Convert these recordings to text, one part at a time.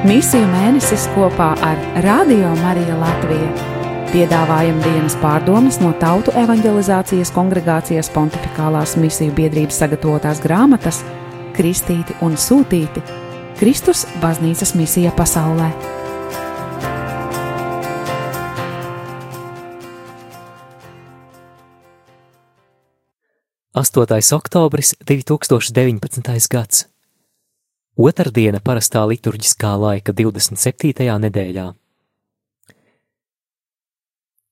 Misiju mēnesis kopā ar Radio Mariju Latviju. Piedāvājam dienas pārdomas no Tautu evanģelizācijas kongregācijas pontificālās misiju biedrības sagatavotās grāmatas Kristīti un Sūtīti - Kristus baznīcas misija pasaulē. 8. oktobris 2019. gads. Otrdiena parastā liturģiskā laika 27. nedēļā.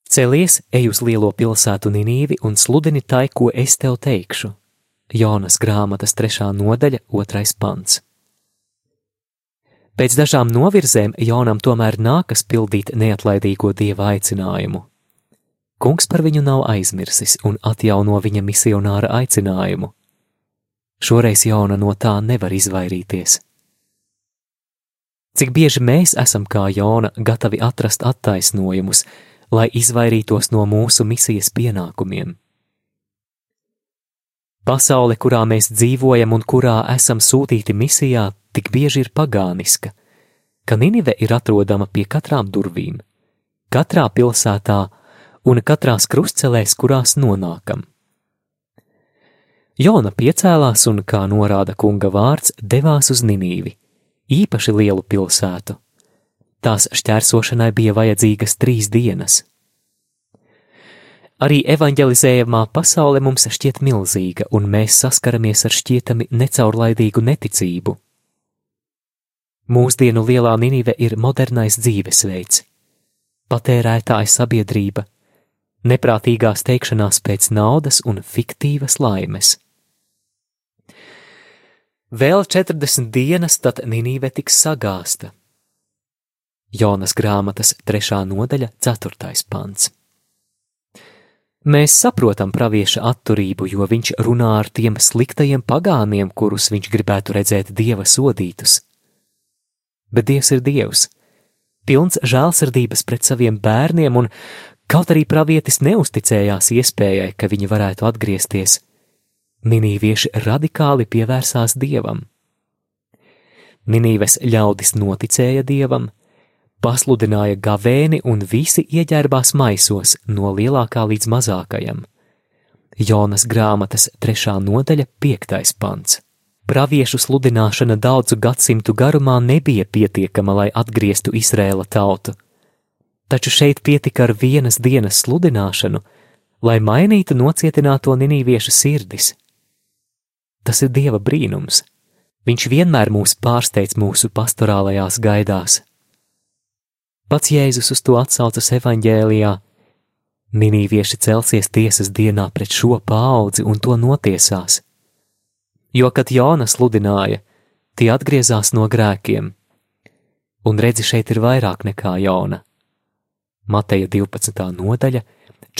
Celies, ej uz lielo pilsētu Ninīvi un sludini tai, ko es tev teikšu. Jonas grāmatas trešā nodaļa, otrais pants. Pēc dažām novirzēm Jonam tomēr nākas pildīt neatlaidīgo dieva aicinājumu. Kungs par viņu nav aizmirsis un atjauno viņa misionāra aicinājumu. Šoreiz jauna no tā nevar izvairīties. Cik bieži mēs esam kā jauna gatavi atrast attaisnojumus, lai izvairītos no mūsu misijas pienākumiem? Pasaule, kurā mēs dzīvojam un kurā esam sūtīti misijā, tik bieži ir pagāniska, ka Ninive ir atrodama pie katrām durvīm. Katrā pilsētā un katrās krustcelēs, kurās nonākam. Jona piecēlās un, kā norāda kunga vārds, devās uz Ninīvi, īpaši lielu pilsētu. Tās šķērsošanai bija vajadzīgas trīs dienas. Arī evanģelizējamā pasaule mums šķiet milzīga, un mēs saskaramies ar šķietami necaurlaidīgu neticību. Mūsdienu lielā Ninive ir modernais dzīvesveids, patērētāja sabiedrība, neprātīgās teikšanās pēc naudas un fiktīvas laimes. Vēl 40 dienas, tad Ninīve tiks sagāsta. Jonas grāmatas 3. nodaļa, 4. pants. Mēs saprotam pravieša atturību, jo viņš runā ar tiem sliktajiem pagāniem, kurus viņš gribētu redzēt dieva sodītus. Bet dievs ir dievs, pilns žēlsirdības pret saviem bērniem, un Kaut arī pravietis neusticējās iespējai, ka viņi varētu atgriezties, Ninīvieši radikāli pievērsās dievam. Ninīves ļaudis noticēja dievam, pasludināja gavēni un visi ieģērbās maisos no lielākā līdz mazākajam. Jonas grāmatas trešā nodaļa, piektais pants. Praviešu sludināšana daudzu gadsimtu garumā nebija pietiekama, lai atgrieztu Izrēla tautu taču šeit pietika ar vienas dienas sludināšanu, lai mainītu nocietināto ninīviešu sirdis. Tas ir Dieva brīnums. Viņš vienmēr mūs pārsteidz mūsu pastorālajās gaidās. Pats Jēzus uz to atsaucas evaņģēlijā. Ninīvieši celsies tiesas dienā pret šo paudzi un to notiesās. Jo, kad Jāna sludināja, tie atgriezās no grēkiem, un redzi šeit ir vairāk nekā Jāna. Mateja 12. nodaļa,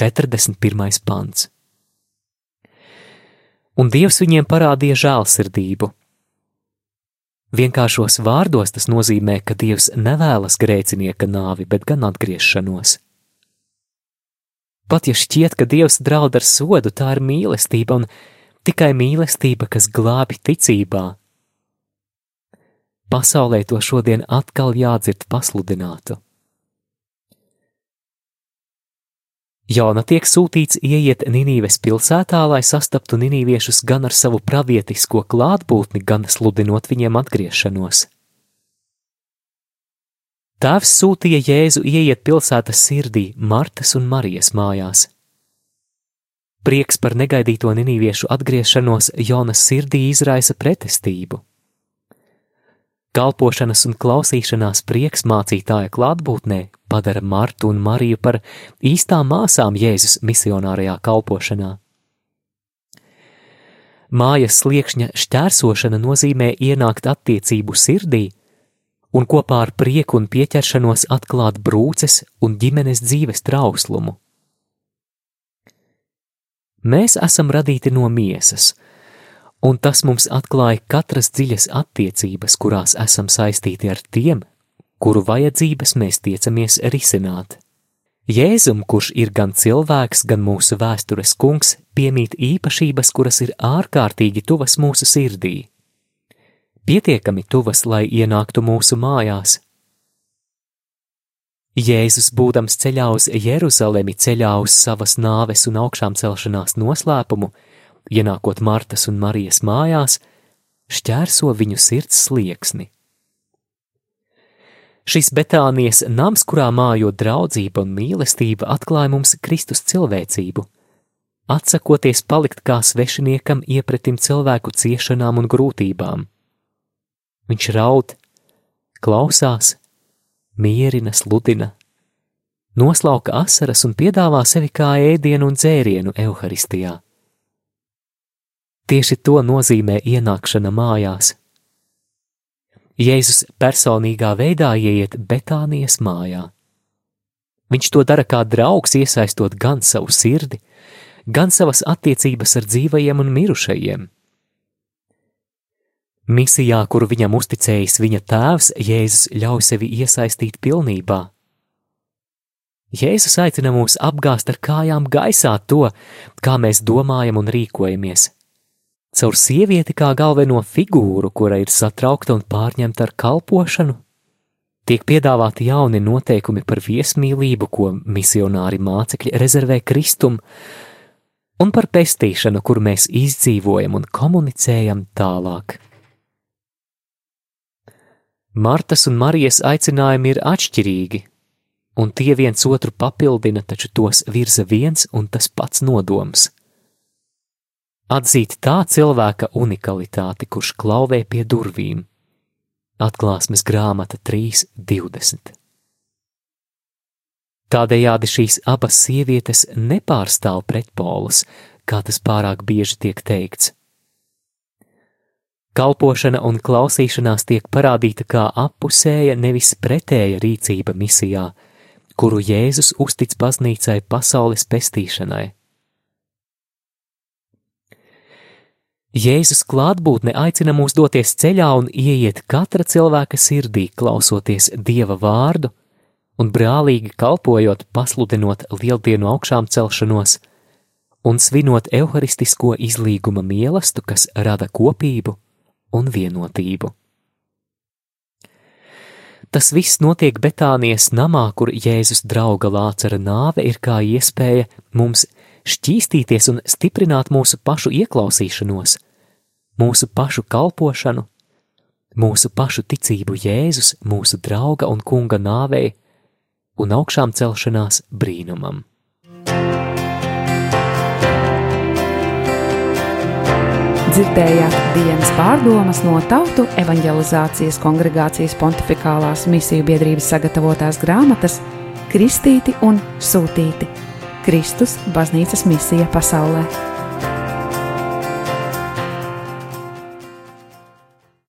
41. pants. Un Dievs viņiem parādīja žēlsirdību. Vienkāršos vārdos tas nozīmē, ka Dievs nevēlas grēcinieka nāvi, bet gan atgriešanos. Pat ja šķiet, ka Dievs draud ar sodu, tā ir mīlestība un tikai mīlestība, kas glābi ticībā. Pasaulē to šodien atkal jādzird pasludinātu. Jona tiek sūtīts ieiet Ninīves pilsētā, lai sastaptu ninīviešus gan ar savu pravietisko klātbūtni, gan sludinot viņiem atgriešanos. Tēvs sūtīja Jēzu ieiet pilsētas sirdī, Martas un Marijas mājās. Prieks par negaidīto ninīviešu atgriešanos Jonas sirdī izraisa pretestību. Kalpošanas un klausīšanās prieks mācītāja klātbūtnē padara Martu un Mariju par īstām māsām Jēzus misionārajā kalpošanā. Mājas sliekšņa šķērsošana nozīmē ienākt attiecību sirdī un kopā ar prieku un pieķeršanos atklāt brūces un ģimenes dzīves trauslumu. Mēs esam radīti no miesas, un tas mums atklāja katras dziļas attiecības, kurās esam saistīti ar tiem, kuru vajadzības mēs tiecamies risināt. Jēzum, kurš ir gan cilvēks, gan mūsu vēstures kungs, piemīt īpašības, kuras ir ārkārtīgi tuvas mūsu sirdī. pietiekami tuvas, lai ienāktu mūsu mājās. Jēzus, būdams ceļā uz Jeruzalemi, ceļā uz savas nāves un augšām celšanās noslēpumu, ienākot Martas un Marijas mājās, šķērso viņu sirds slieksni. Šis Betānijas nams, kurā mājo draudzība un mīlestība, atklāja mums Kristus cilvēcību, atsakoties palikt kā svešiniekam iepretim cilvēku ciešanām un grūtībām. Viņš raud, klausās, mierina, sludina, noslauka asaras un piedāvā sevi kā ēdienu un dzērienu evaharistijā. Tieši to nozīmē ienākšana mājās. Jēzus personīgā veidā ieiet Betānijas mājā. Viņš to dara kā draugs, iesaistot gan savu sirdi, gan savas attiecības ar dzīvajiem un mirušajiem. Misijā, kuru viņam uzticējis viņa tēvs, Jēzus ļauj sevi iesaistīt pilnībā. Jēzus aicina mūs apgāzt ar kājām gaisā to, kā mēs domājam un rīkojamies. Caur sievieti kā galveno figūru, kura ir satraukta un pārņemta ar kalpošanu, tiek piedāvāti jauni noteikumi par viesmīlību, ko misionāri mācekļi rezervē Kristum, un par pestīšanu, kur mēs izdzīvojam un komunicējam tālāk. Martas un Marijas aicinājumi ir atšķirīgi, un tie viens otru papildina, taču tos virza viens un tas pats nodoms. Atzīt tā cilvēka unikalitāti, kurš klauvē pie durvīm. Atklāsmes grāmata 3.20. Tādējādi šīs abas sievietes nepārstāv pretpolus, kā tas pārāk bieži tiek teikts. Kalpošana un klausīšanās tiek parādīta kā apusēja, nevis pretēja rīcība misijā, kuru Jēzus uztic baznīcai pasaules pestīšanai. Jēzus klātbūtne aicina mūs doties ceļā un ieiet katra cilvēka sirdī, klausoties Dieva vārdu un brālīgi kalpojot, pasludinot lieldienu augšām celšanos un svinot evaharistisko izlīguma mīlestību, kas rada kopību un vienotību. Tas viss notiek Betānijas namā, kur Jēzus drauga Lācara nāve ir kā iespēja mums šķīstīties un stiprināt mūsu pašu ieklausīšanos, mūsu pašu kalpošanu, mūsu pašu ticību Jēzus, mūsu drauga un kunga nāvei un augšām celšanās brīnumam. Dzirdējāt dienas pārdomas no Tautu evanģelizācijas kongregācijas pontificālās misiju biedrības sagatavotās grāmatas Kristīti un Sūtīti - Kristus baznīcas misija pasaulē.